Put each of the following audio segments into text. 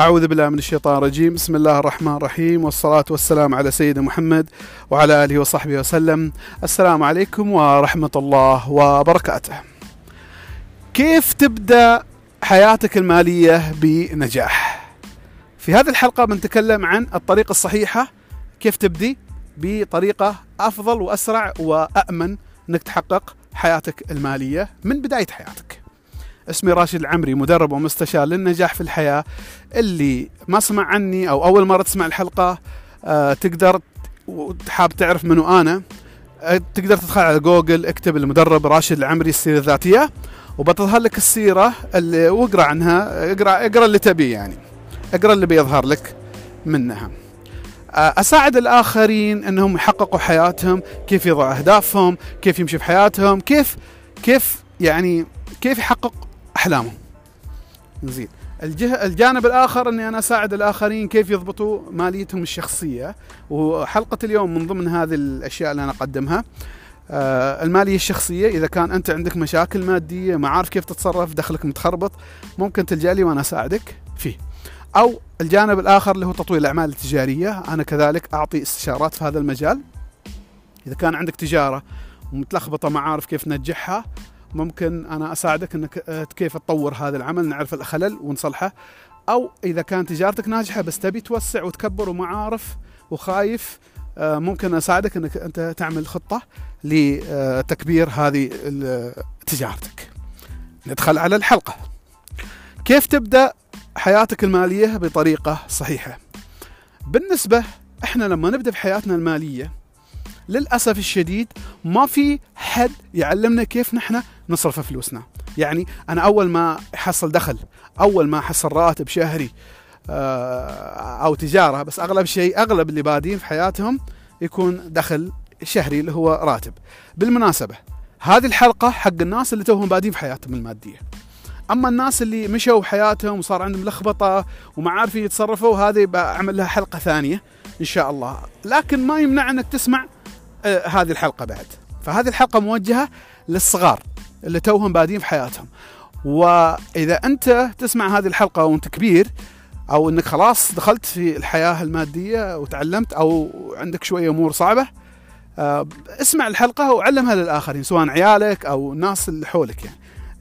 أعوذ بالله من الشيطان الرجيم. بسم الله الرحمن الرحيم. والصلاة والسلام على سيدنا محمد وعلى آله وصحبه وسلم. السلام عليكم ورحمة الله وبركاته. كيف تبدأ حياتك المالية بنجاح؟ في هذه الحلقة بنتكلم عن الطريقة الصحيحة كيف تبدي بطريقة أفضل وأسرع وأأمن أنك تحقق حياتك المالية من بداية حياتك. اسمي راشد العمري مدرب ومستشار للنجاح في الحياة. اللي ما سمع عني أو أول مرة تسمع الحلقة آه تقدر حاب تعرف منو أنا آه تقدر تدخل على جوجل اكتب المدرب راشد العمري السيرة الذاتية وبتظهر لك السيرة اللي واقرأ عنها اقرأ اقرأ اللي تبيه يعني. اقرأ اللي بيظهر لك منها. آه، أساعد الآخرين إنهم يحققوا حياتهم كيف يضعوا أهدافهم كيف يمشي في حياتهم كيف كيف يعني كيف يحقق أحلامهم. زين. الجه... الجانب الآخر إني أنا أساعد الآخرين كيف يضبطوا ماليتهم الشخصية وحلقة اليوم من ضمن هذه الأشياء اللي أنا أقدمها. آه المالية الشخصية إذا كان أنت عندك مشاكل مادية ما عارف كيف تتصرف دخلك متخربط ممكن تلجأ لي وأنا أساعدك فيه. أو الجانب الآخر اللي هو تطوير الأعمال التجارية أنا كذلك أعطي استشارات في هذا المجال. إذا كان عندك تجارة ومتلخبطه ما عارف كيف تنجحها ممكن أنا أساعدك إنك آه، كيف تطور هذا العمل نعرف الخلل ونصلحه أو إذا كان تجارتك ناجحة بس تبي توسع وتكبر وما عارف وخايف آه، ممكن أساعدك إنك أنت تعمل خطة لتكبير هذه تجارتك. ندخل على الحلقة. كيف تبدأ حياتك المالية بطريقة صحيحة؟ بالنسبة إحنا لما نبدأ في حياتنا المالية للأسف الشديد ما في حد يعلمنا كيف نحن نصرف فلوسنا. يعني أنا أول ما احصل دخل أول ما احصل راتب شهري آه، أو تجارة بس أغلب شيء أغلب اللي بادين في حياتهم يكون دخل شهري اللي هو راتب. بالمناسبة هذه الحلقة حق الناس اللي توهم بادين في حياتهم المادية. أما الناس اللي مشوا حياتهم وصار عندهم لخبطة وما عارفين يتصرفوا هذه بعمل لها حلقة ثانية إن شاء الله. لكن ما يمنع إنك تسمع آه هذه الحلقة بعد. فهذه الحلقة موجهة للصغار. اللي توهم بادين في حياتهم. وإذا أنت تسمع هذه الحلقة وأنت كبير أو إنك خلاص دخلت في الحياة المادية وتعلمت أو عندك شوية أمور صعبة آه، اسمع الحلقة وعلمها للآخرين سواء عيالك أو الناس اللي حولك يعني.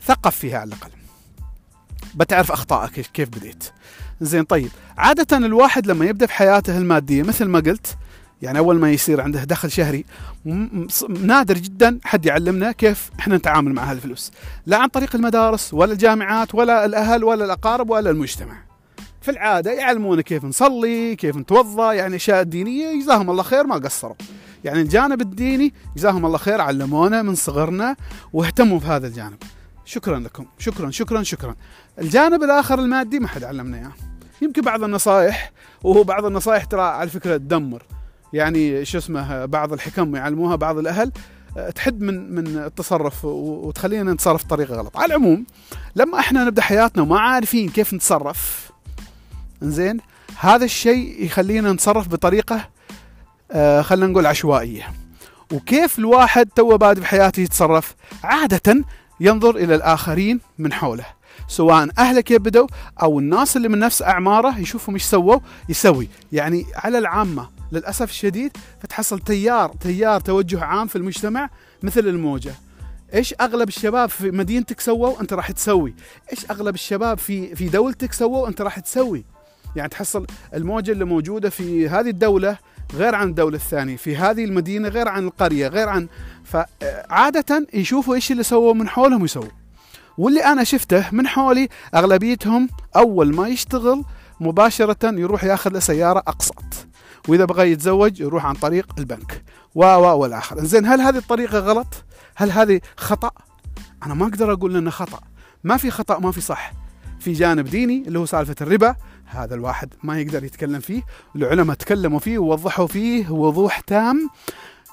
ثقف فيها على الأقل. بتعرف أخطائك كيف بديت. زين طيب. عادة الواحد لما يبدأ في حياته المادية مثل ما قلت يعني أول ما يصير عنده دخل شهري نادر جدا حد يعلمنا كيف إحنا نتعامل مع هالفلوس لا عن طريق المدارس ولا الجامعات ولا الأهل ولا الأقارب ولا المجتمع. في العادة يعلمونا كيف نصلي كيف نتوضأ يعني أشياء دينية جزاهم الله خير ما قصروا. يعني الجانب الديني جزاهم الله خير علمونا من صغرنا واهتموا بهذا الجانب. شكرا لكم. شكرا شكرا شكرا. الجانب الآخر المادي ما حد علمنا إياه. يمكن بعض النصائح وهو بعض النصائح ترى على فكرة تدمر. يعني شو اسمه بعض الحكم يعلموها بعض الأهل تحد من من التصرف وتخلينا نتصرف بطريقة غلط. على العموم لما إحنا نبدأ حياتنا وما عارفين كيف نتصرف زين هذا الشيء يخلينا نتصرف بطريقة آه خلينا نقول عشوائية. وكيف الواحد تو بادئ بحياته يتصرف؟ عادة ينظر إلى الآخرين من حوله. سواء اهله كيف بدوا أو الناس اللي من نفس أعماره يشوفهم إيش سووا يسوي. يعني على العامة للأسف الشديد فتحصل تيار تيار توجه عام في المجتمع مثل الموجة. إيش أغلب الشباب في مدينتك سووا أنت راح تسوي؟ إيش أغلب الشباب في في دولتك سووا أنت راح تسوي؟ يعني تحصل الموجة اللي موجودة في هذه الدولة غير عن الدولة الثانية في هذه المدينة غير عن القرية غير عن فعاده يشوفوا إيش اللي سووا من حولهم يسووا. واللي أنا شفته من حولي أغلبيتهم أول ما يشتغل مباشرة يروح ياخذ له سيارة أقساط. وإذا بغى يتزوج يروح عن طريق البنك. و و والآخر. زين هل هذه الطريقة غلط؟ هل هذه خطأ؟ أنا ما أقدر أقول إنه خطأ. ما في خطأ ما في صح. في جانب ديني اللي هو سالفة الربا هذا الواحد ما يقدر يتكلم فيه. العلماء تكلموا فيه ووضحوا فيه وضوح تام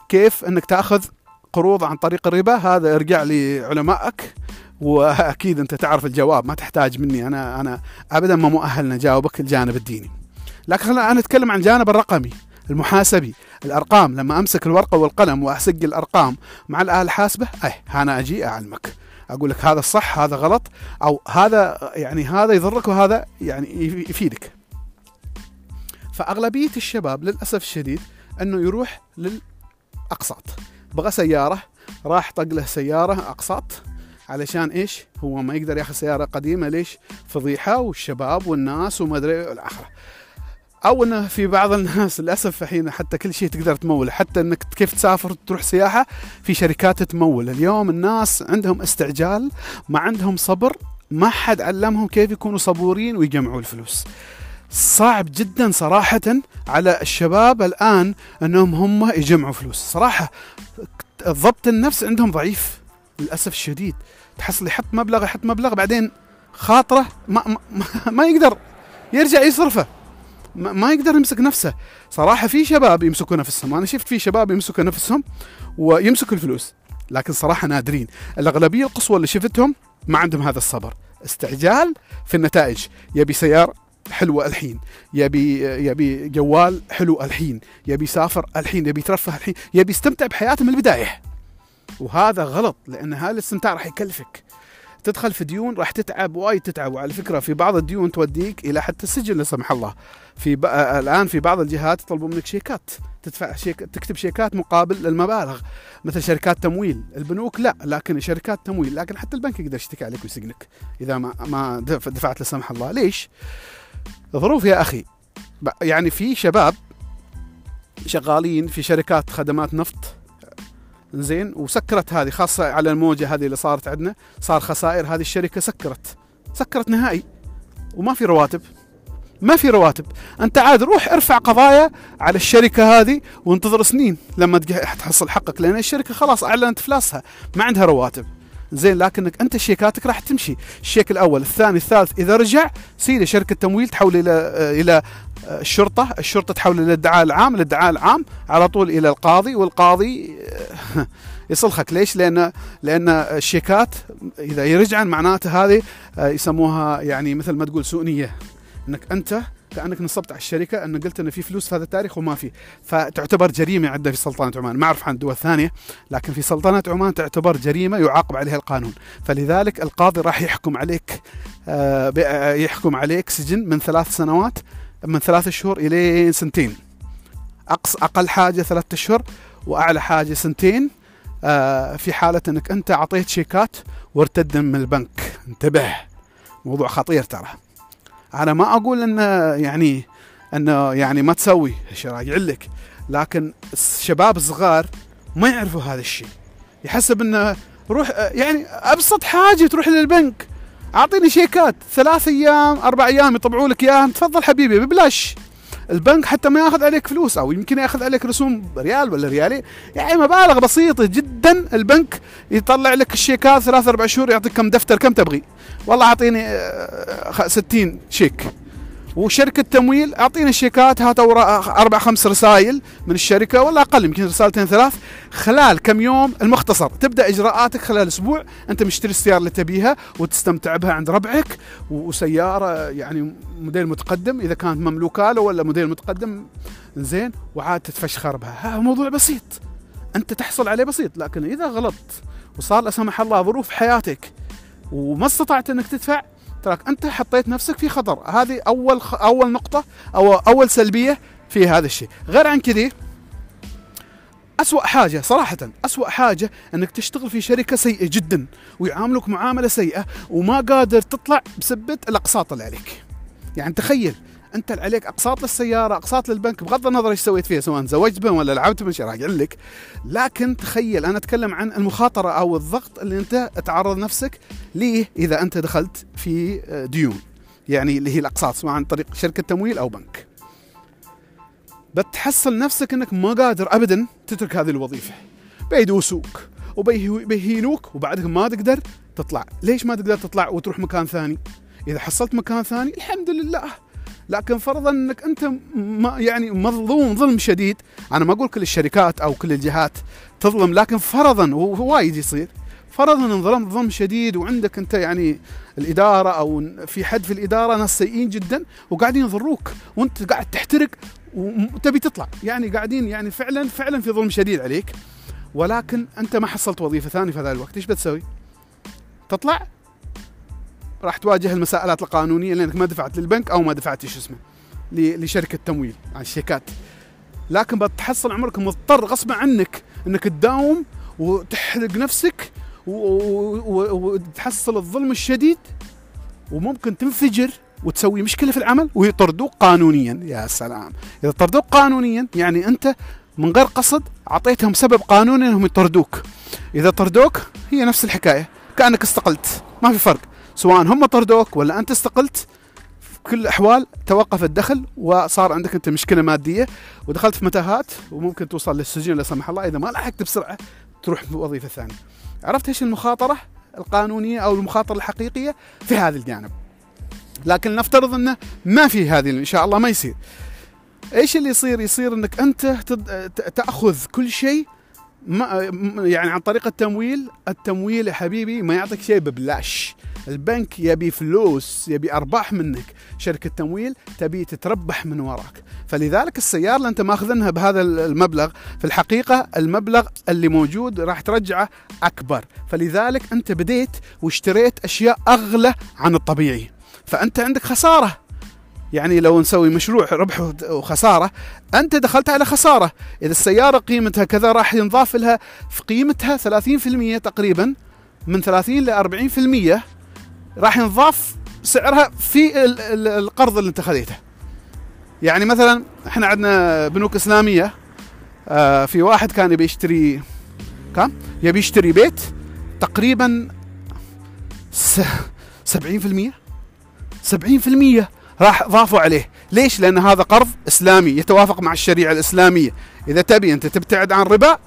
كيف إنك تأخذ قروض عن طريق الربا. هذا ارجع لعلمائك وأكيد أنت تعرف الجواب ما تحتاج مني. أنا أنا ابدا ما مؤهل نجاوبك الجانب الديني. لكن خلينا نتكلم عن الجانب الرقمي المحاسبي الأرقام لما أمسك الورقة والقلم واسجل الأرقام مع الآلة الحاسبه اي أنا أجي أعلمك أقول لك هذا صح هذا غلط أو هذا يعني هذا يضرك وهذا يعني يفيدك فأغلبية الشباب للأسف الشديد إنه يروح للأقساط بغى سيارة راح طق له سيارة أقساط علشان إيش؟ هو ما يقدر ياخذ سيارة قديمة ليش؟ فضيحة والشباب والناس وما أدري الاخره. أو إنه في بعض الناس للأسف الحين حتى كل شيء تقدر تموله. حتى إنك كيف تسافر تروح سياحة في شركات تمول اليوم الناس عندهم استعجال ما عندهم صبر ما حد علمهم كيف يكونوا صبورين ويجمعوا الفلوس. صعب جدا صراحة على الشباب الآن أنهم هم يجمعوا فلوس. صراحة ضبط النفس عندهم ضعيف للأسف الشديد. تحصل يحط مبلغ يحط مبلغ بعدين خاطرة ما, ما, ما يقدر يرجع يصرفه. ما يقدر يمسك نفسه. صراحة في شباب يمسكوا نفسهم أنا شفت في شباب يمسكوا نفسهم ويمسكوا الفلوس. لكن صراحة نادرين الأغلبية القصوى اللي شفتهم ما عندهم هذا الصبر. استعجال في النتائج. يبي سيارة حلوة الحين. يبي يبي جوال حلو الحين. يبي يسافر الحين. يبي يترفه الحين. يبي يستمتع بحياته من البداية. وهذا غلط لأن هذا الاستمتاع راح يكلفك. تدخل في ديون راح تتعب وايد تتعب. وعلى فكرة في بعض الديون توديك إلى حتى السجن لا سمح الله. في ب... الآن في بعض الجهات يطلبوا منك شيكات. تدفع شيك تكتب شيكات مقابل المبالغ مثل شركات تمويل. البنوك لا لكن شركات تمويل. لكن حتى البنك يقدر يشتكي عليك ويسجنك إذا ما ما دفعت لا سمح الله. ليش؟ ظروف يا أخي. يعني في شباب شغالين في شركات خدمات نفط. زين وسكرت هذه خاصة على الموجة هذه اللي صارت عندنا صار خسائر هذه الشركة سكرت. سكرت نهائي. وما في رواتب. ما في رواتب. أنت عاد روح ارفع قضايا على الشركة هذه وانتظر سنين لما تحصل حقك لأن الشركة خلاص أعلنت افلاسها ما عندها رواتب. زين لكنك أنت شيكاتك راح تمشي. الشيك الأول الثاني الثالث إذا رجع سيده شركة تمويل تحول إلى إلى الشرطة الشرطة تحول الادعاء العام الادعاء العام على طول إلى القاضي والقاضي يصلخك. ليش؟ لأن لأن الشيكات إذا يرجعن معناته هذه يسموها يعني مثل ما تقول سوء إنك أنت كأنك نصبت على الشركة ان قلت إن في فلوس في هذا التاريخ وما في. فتعتبر جريمة عندنا في سلطنة عمان. ما أعرف عن دول ثانية لكن في سلطنة عمان تعتبر جريمة يعاقب عليها القانون. فلذلك القاضي راح يحكم عليك آه، يحكم عليك سجن من ثلاث سنوات من ثلاث شهور إلى سنتين. أقص أقل حاجة ثلاثة اشهر وأعلى حاجة سنتين. آه، في حالة إنك أنت أعطيت شيكات وارتد من البنك. انتبه موضوع خطير ترى. أنا ما أقول انه يعني انه يعني ما تسوي راجع لك. لكن الشباب الصغار ما يعرفوا هذا الشيء. يحسب إنه روح يعني أبسط حاجة تروح للبنك. أعطيني شيكات. ثلاث أيام أربع أيام يطبعوا لك إياها. تفضل حبيبي ببلاش. البنك حتى ما ياخذ عليك فلوس أو يمكن ياخذ عليك رسوم ريال ولا ريالين يعني مبالغ بسيطة جدا. البنك يطلع لك الشيكات ثلاث أربع شهور يعطيك كم دفتر كم تبغي. والله أعطيني 60 آه، شيك. وشركة تمويل اعطينا الشيكات هات أربع خمس رسائل من الشركة ولا أقل يمكن رسالتين ثلاث. خلال كم يوم المختصر تبدأ إجراءاتك خلال أسبوع أنت مشتري السيارة اللي تبيها وتستمتع بها عند ربعك وسيارة يعني موديل متقدم إذا كانت مملوكة له ولا موديل متقدم زين وعاد تتفشخر بها. موضوع بسيط. أنت تحصل عليه بسيط لكن إذا غلطت وصار لا سمح الله ظروف حياتك وما استطعت إنك تدفع تراك. أنت حطيت نفسك في خطر. هذه أول خ... أول نقطة أو أول سلبية في هذا الشيء. غير عن كذي أسوأ حاجة صراحة أسوأ حاجة أنك تشتغل في شركة سيئة جدا ويعاملك معاملة سيئة وما قادر تطلع بسبة الأقساط اللي عليك. يعني تخيل انت عليك اقساط للسيارة اقساط للبنك بغض النظر إيش سويت فيها سواء زوجت بهم ولا لعبت بهم راجع لك. لكن تخيل أنا اتكلم عن المخاطرة أو الضغط اللي انت تعرض نفسك ليه اذا انت دخلت في ديون. يعني اللي هي الاقساط سواء عن طريق شركة تمويل أو بنك. بتحصل نفسك انك ما قادر ابدا تترك هذه الوظيفة. بيدوسوك وبيهينوك وبعدك ما تقدر تطلع. ليش ما تقدر تطلع وتروح مكان ثاني؟ إذا حصلت مكان ثاني الحمد لله. لكن فرضا إنك أنت ما يعني مظلوم ظلم شديد. أنا ما أقول كل الشركات أو كل الجهات تظلم لكن فرضا ووايد يصير. فرضا إن ظلمت ظلم شديد وعندك أنت يعني الإدارة أو في حد في الإدارة ناس سيئين جدا وقاعدين يضروك وأنت قاعد تحترق وتبي تطلع. يعني قاعدين يعني فعلا فعلا في ظلم شديد عليك. ولكن أنت ما حصلت وظيفة ثانية في هذا الوقت. إيش بتسوي؟ تطلع؟ راح تواجه المساءلات القانونية لأنك ما دفعت للبنك أو ما دفعت شو اسمه لشركة تمويل عن الشيكات. لكن بتحصل عمرك مضطر غصبا عنك إنك تداوم وتحرق نفسك وتحصل الظلم الشديد وممكن تنفجر وتسوي مشكلة في العمل ويطردوك قانونيا. يا سلام. إذا طردوك قانونيا يعني أنت من غير قصد أعطيتهم سبب قانوني إنهم يطردوك. إذا طردوك هي نفس الحكاية كأنك استقلت. ما في فرق. سواء هم طردوك ولا أنت استقلت في كل الاحوال توقف الدخل وصار عندك أنت مشكلة مادية ودخلت في متاهات وممكن توصل للسجن لا سمح الله إذا ما لحقت بسرعة تروح بوظيفة ثانية. عرفت إيش المخاطرة القانونية أو المخاطرة الحقيقية في هذا الجانب. لكن نفترض إنه ما في هذه إن شاء الله ما يصير. إيش اللي يصير؟ يصير إنك أنت تأخذ كل شيء ما يعني عن طريق التمويل التمويل يا حبيبي ما يعطيك شيء ببلاش البنك يبي فلوس يبي أرباح منك. شركة تمويل تبي تتربح من وراك. فلذلك السيارة اللي أنت ماخذنها بهذا المبلغ في الحقيقة المبلغ اللي موجود راح ترجعه أكبر. فلذلك أنت بديت واشتريت أشياء أغلى عن الطبيعي. فأنت عندك خسارة. يعني لو نسوي مشروع ربح وخسارة أنت دخلت على خسارة. إذا السيارة قيمتها كذا راح ينضاف لها في قيمتها 30% تقريبا من 30 ل 40% راح ينضاف سعرها في القرض اللي انت خذيته. يعني مثلا إحنا عندنا بنوك إسلامية آه، في واحد كان يبي يشتري كم؟ يبي يشتري بيت تقريبا 70% 70% راح ضافوا عليه. ليش؟ لأن هذا قرض إسلامي يتوافق مع الشريعة الإسلامية. إذا تبي أنت تبتعد عن الربا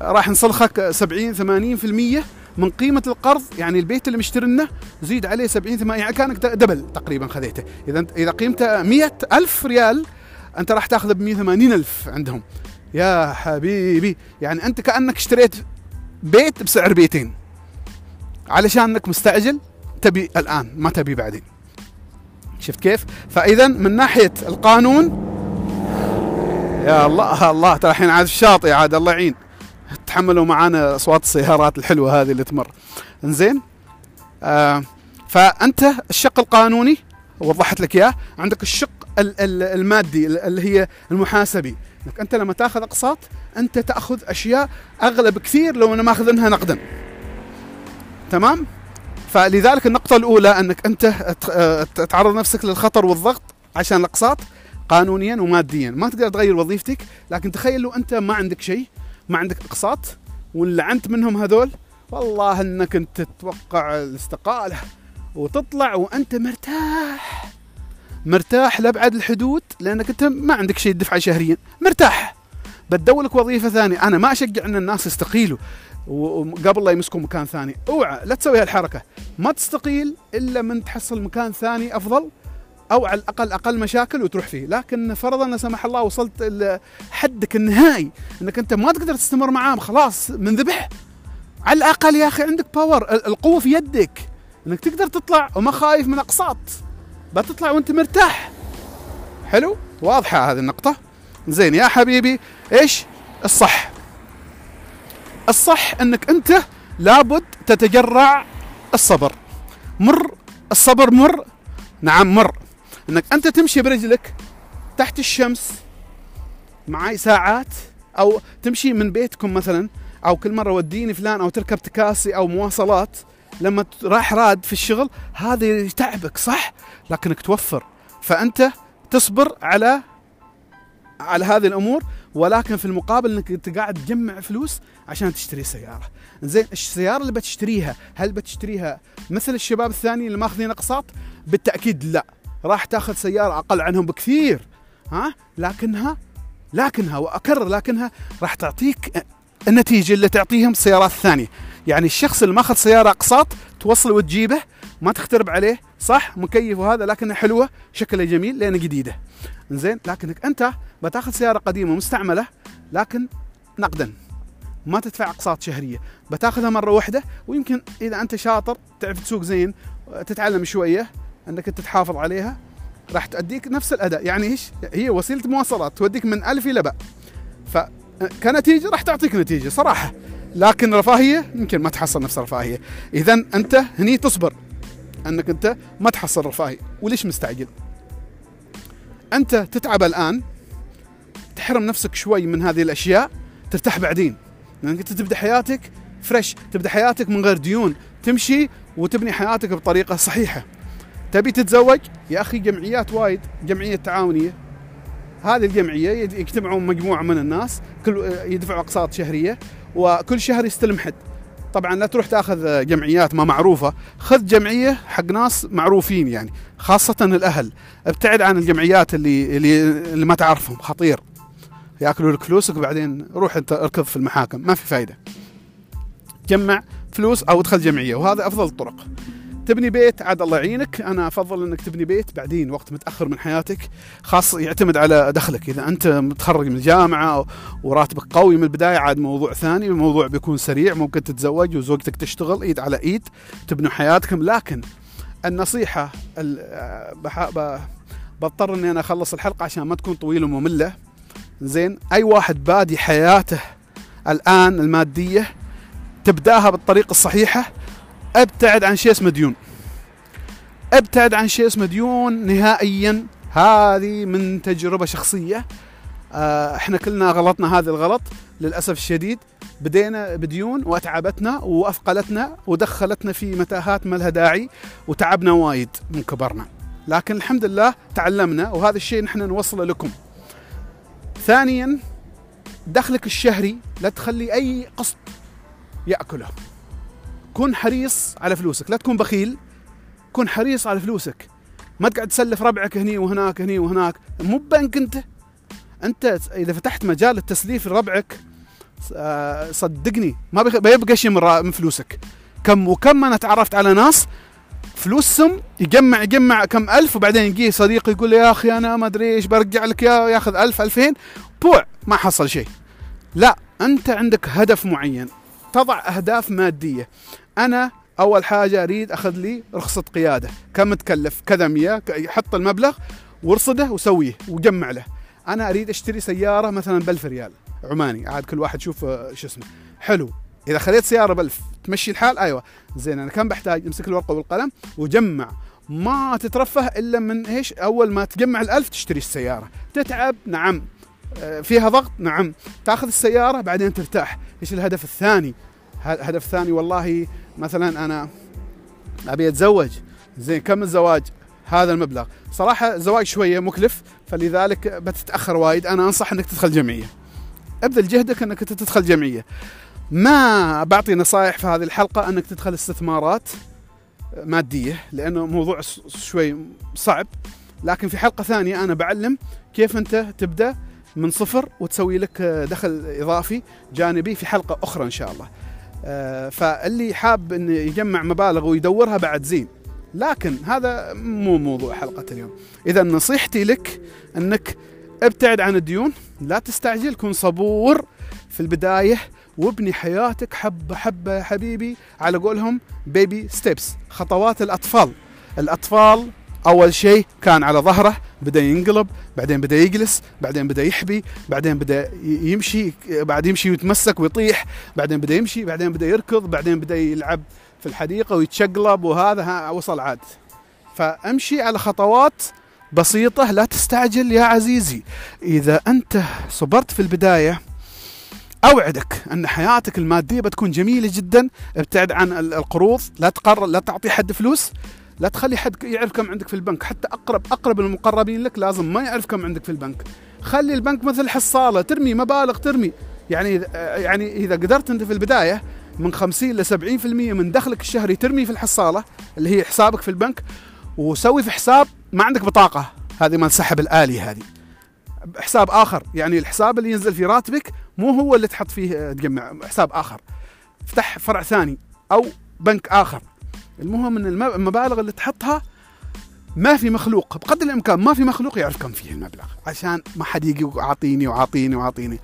راح نصلخك 70 80% من قيمة القرض يعني البيت اللي مشترينه زيد عليه 70 80 يعني كانك دبل تقريبا خذيته. إذا إذا قيمته 100 ألف ريال أنت راح تأخذه ب 180 ألف عندهم. يا حبيبي يعني أنت كأنك اشتريت بيت بسعر بيتين. علشان انك مستعجل تبي الآن ما تبي بعدين. شفت كيف؟ فإذا من ناحية القانون يا الله الله ترى الحين عاد الشاطئ عاد الله يعين. تحملوا معانا أصوات السيارات الحلوة هذه اللي تمر. إنزين؟ آه فأنت الشق القانوني وضحت لك إياه عندك الشق المادي اللي هي المحاسبي. إنك أنت لما تأخذ أقساط أنت تأخذ أشياء اغلى بكثير لو أنا ماخذنها نقدا. تمام؟ فلذلك النقطة الأولى أنك أنت تعرض نفسك للخطر والضغط عشان الأقساط قانونيا وماديا. ما تقدر تغير وظيفتك لكن تخيل لو أنت ما عندك شيء ما عندك أقساط ولعنت منهم هذول والله إنك أنت تتوقع الاستقالة وتطلع وأنت مرتاح. مرتاح لأبعد الحدود لأنك أنت ما عندك شيء تدفعه شهريا. مرتاح. بتدور لك وظيفة ثانية. أنا ما أشجع إن الناس يستقيلوا وقبل لا يمسكوا مكان ثاني. أوعى لا تسوي هالحركة. ما تستقيل إلا من تحصل مكان ثاني أفضل. أو على الأقل أقل مشاكل وتروح فيه. لكن فرضا لا سمح الله وصلت حدك النهائي إنك أنت ما تقدر تستمر معاه خلاص منذبح على الأقل يا أخي عندك باور القوة في يدك. إنك تقدر تطلع وما خايف من أقساط. بتطلع وأنت مرتاح. حلو؟ واضحة هذه النقطة. زين يا حبيبي إيش الصح؟ الصح إنك أنت لابد تتجرع الصبر. مر الصبر مر. نعم مر. إنك أنت تمشي برجلك تحت الشمس معاي ساعات أو تمشي من بيتكم مثلا أو كل مرة وديني فلان أو تركب تكاسي أو مواصلات لما راح راد في الشغل هذا يتعبك صح؟ لكنك توفر. فأنت تصبر على على هذه الأمور ولكن في المقابل إنك أنت قاعد تجمع فلوس عشان تشتري سيارة. زين السيارة اللي بتشتريها هل بتشتريها مثل الشباب الثانيين اللي ماخذين أقساط؟ بالتأكيد لا. راح تاخذ سيارة أقل عنهم بكثير ها؟ لكنها لكنها وأكرر لكنها راح تعطيك النتيجة اللي تعطيهم السيارات الثانية يعني الشخص اللي ماخذ سيارة أقساط توصل وتجيبه ما تخترب عليه صح؟ مكيف وهذا لكنها حلوة شكلها جميل لانها جديدة. زين لكنك أنت بتاخذ سيارة قديمة مستعمله لكن نقدا. ما تدفع أقساط شهرية. بتاخذها مرة واحدة ويمكن إذا أنت شاطر تعرف تسوق زين تتعلم شوية انك أنت تحافظ عليها راح تأديك نفس الأداء. يعني إيش؟ هي وسيلة مواصلات توديك من ألف إلى باء. فكنتيجه راح تعطيك نتيجة صراحة. لكن رفاهية يمكن ما تحصل نفس الرفاهية. اذا أنت هني تصبر أنك أنت ما تحصل رفاهية. وليش مستعجل؟ أنت تتعب الآن تحرم نفسك شوي من هذه الأشياء ترتاح بعدين. لأنك أنت تبدأ حياتك فريش تبدأ حياتك من غير ديون. تمشي وتبني حياتك بطريقة صحيحة. تبي تتزوج؟ يا أخي جمعيات وايد جمعية تعاونية. هذه الجمعية يجتمعون مجموعة من الناس كل يدفعوا أقساط شهرية وكل شهر يستلم حد. طبعا لا تروح تأخذ جمعيات ما معروفة. خذ جمعية حق ناس معروفين يعني خاصة الأهل. ابتعد عن الجمعيات اللي اللي, اللي ما تعرفهم خطير. يأكلوا لك فلوسك وبعدين روح انت اركض في المحاكم ما في فايدة. جمع فلوس أو ادخل جمعية وهذا أفضل الطرق. تبني بيت عاد الله يعينك. أنا أفضل إنك تبني بيت بعدين وقت متأخر من حياتك خاص يعتمد على دخلك. إذا أنت متخرج من الجامعة وراتبك قوي من البداية عاد موضوع ثاني الموضوع بيكون سريع ممكن تتزوج وزوجتك تشتغل إيد على إيد تبنوا حياتكم. لكن النصيحة بضطر إني أنا أخلص الحلقة عشان ما تكون طويلة ومملة. زين أي واحد بادي حياته الآن المادية تبداها بالطريقة الصحيحة أبتعد عن شيء اسمه ديون. أبتعد عن شيء اسمه ديون نهائيا. هذه من تجربة شخصية. آه، إحنا كلنا غلطنا هذا الغلط. للأسف الشديد. بدينا بديون وأتعبتنا وأثقلتنا ودخلتنا في متاهات ما لها داعي وتعبنا وايد من كبرنا. لكن الحمد لله تعلمنا وهذا الشيء نحن نوصله لكم. ثانيا دخلك الشهري لا تخلي أي قسط يأكله. كن حريص على فلوسك لا تكون بخيل. كن حريص على فلوسك. ما تقعد تسلف ربعك هني وهناك هني وهناك. مو بنك انت. انت إذا فتحت مجال التسليف لربعك آه، صدقني ما بيبقى شيء من فلوسك. كم وكم أنا تعرفت على ناس فلوسهم يجمع يجمع كم ألف وبعدين يجي صديق يقول يا أخي أنا ما أدري إيش برجع لك يا ياخذ ألف ألفين. بوع ما حصل شيء لا أنت عندك هدف معين. تضع أهداف مادية. أنا أول حاجة أريد أخذ لي رخصة قيادة كم تكلف كذا مية حط المبلغ وارصده وسويه وجمع له. أنا أريد أشتري سيارة مثلا ب ريال عماني عاد كل واحد يشوف آه، شو اسمه. حلو. إذا خليت سيارة ب تمشي الحال؟ أيوه. زين أنا كم بحتاج؟ أمسك الورقة والقلم وجمع. ما تترفه إلا من إيش؟ أول ما تجمع الألف تشتري السيارة. تتعب؟ نعم. آه، فيها ضغط؟ نعم. تأخذ السيارة بعدين ترتاح. إيش الهدف الثاني؟ الهدف الثاني والله مثلا أنا أبي أتزوج. زين كم الزواج؟ هذا المبلغ. صراحة الزواج شوية مكلف فلذلك بتتأخر وايد. أنا أنصح إنك تدخل جمعية. أبذل جهدك إنك تدخل جمعية. ما بعطي نصائح في هذه الحلقة إنك تدخل استثمارات مادية لأنه موضوع شوي صعب. لكن في حلقة ثانية أنا بعلم كيف أنت تبدأ من صفر وتسوي لك دخل إضافي جانبي في حلقة أخرى إن شاء الله. فاللي حاب انه يجمع مبالغ ويدورها بعد زين. لكن هذا مو موضوع حلقة اليوم. إذا نصيحتي لك أنك ابتعد عن الديون لا تستعجل كن صبور في البداية وابني حياتك حبة حبة يا حبيبي على قولهم baby steps خطوات الأطفال. الأطفال أول شيء كان على ظهره بدأ ينقلب بعدين بدأ يجلس بعدين بدأ يحبي بعدين بدأ يمشي بعد يمشي ويتمسك ويطيح بعدين بدأ يمشي بعدين بدأ يركض بعدين بدأ يلعب في الحديقة ويتشقلب وهذا وصل عاد. فأمشي على خطوات بسيطة لا تستعجل يا عزيزي. إذا أنت صبرت في البداية أوعدك أن حياتك المادية بتكون جميلة جدا. ابتعد عن القروض لا تقرر لا تعطي حد فلوس. لا تخلي حد يعرف كم عندك في البنك حتى اقرب أقرب المقربين لك لازم ما يعرف كم عندك في البنك. خلي البنك مثل حصالة ترمي مبالغ ترمي. يعني يعني إذا قدرت أنت في البداية من 50 ل 70% من دخلك الشهري ترمي في الحصالة اللي هي حسابك في البنك وسوي في حساب ما عندك بطاقة. هذه مال سحب الآلي هذه. حساب آخر. يعني الحساب اللي ينزل في راتبك مو هو اللي تحط فيه تجمع حساب آخر. افتح فرع ثاني أو بنك آخر. المهم إن المبالغ اللي تحطها ما في مخلوق بقدر الإمكان ما في مخلوق يعرف كم فيه المبلغ عشان ما حد يجي وعطيني وعطيني وعطيني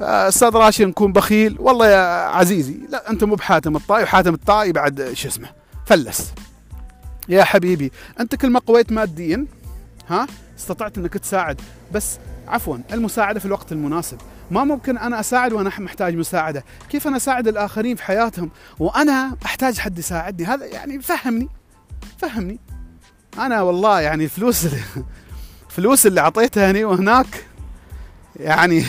آه، أستاذ راشد نكون بخيل والله يا عزيزي لا أنت مو بحاتم الطائي وحاتم الطائي بعد شو اسمه فلس. يا حبيبي أنت كل ما قويت ماديا ها؟ استطعت إنك تساعد بس عفوا المساعدة في الوقت المناسب. ما ممكن أنا أساعد وأنا محتاج مساعدة. كيف أنا أساعد الآخرين في حياتهم؟ وأنا أحتاج حد يساعدني. هذا يعني فهمني. فهمني. أنا والله يعني الفلوس الفلوس اللي أعطيتها هني وهناك يعني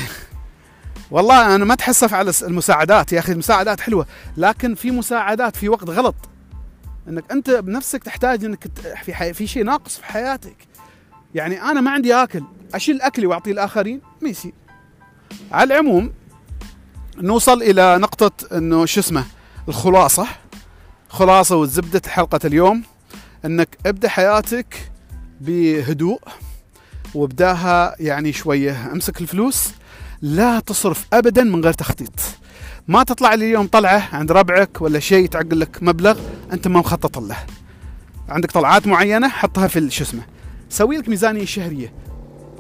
والله أنا ما اتحسف على المساعدات يا أخي. المساعدات حلوة لكن في مساعدات في وقت غلط. إنك أنت بنفسك تحتاج إنك في حي... في شيء ناقص في حياتك. يعني أنا ما عندي آكل أشيل أكلي واعطيه الآخرين؟ ما يصير على العموم نوصل إلى نقطة إنه شو اسمه؟ الخلاصة. خلاصة وزبدة حلقة اليوم. إنك ابدأ حياتك بهدوء وابدأها يعني شوية امسك الفلوس. لا تصرف ابدا من غير تخطيط. ما تطلع لي اليوم طلعة عند ربعك ولا شيء تعقل لك مبلغ أنت ما مخطط له. عندك طلعات معينة حطها في شو اسمه؟ سوي لك ميزانية شهرية.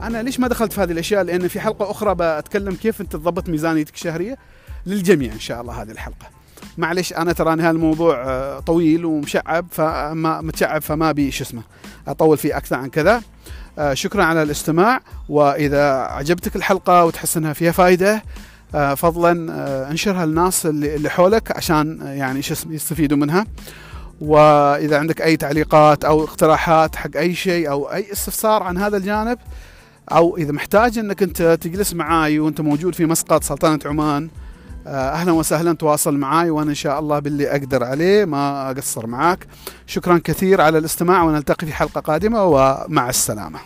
أنا ليش ما دخلت في هذه الأشياء؟ لأن في حلقة أخرى بتكلم كيف أنت تضبط ميزانيتك الشهريه للجميع إن شاء الله هذه الحلقة. معلش أنا تراني هالموضوع آه، طويل ومشعب فما متشعب فما بي شو اسمه أطول فيه أكثر عن كذا. آه، شكرا على الاستماع وإذا عجبتك الحلقة وتحس أنها فيها فائده آه، فضلا انشرها للناس اللي حولك عشان يعني شو اسمه يستفيدوا منها. وإذا عندك أي تعليقات أو اقتراحات حق أي شيء أو أي استفسار عن هذا الجانب أو إذا محتاج إنك أنت تجلس معاي وأنت موجود في مسقط سلطنة عمان أهلا وسهلا تواصل معاي وأنا إن شاء الله باللي أقدر عليه ما أقصر معاك. شكرا كثير على الاستماع ونلتقي في حلقة قادمة ومع السلامة.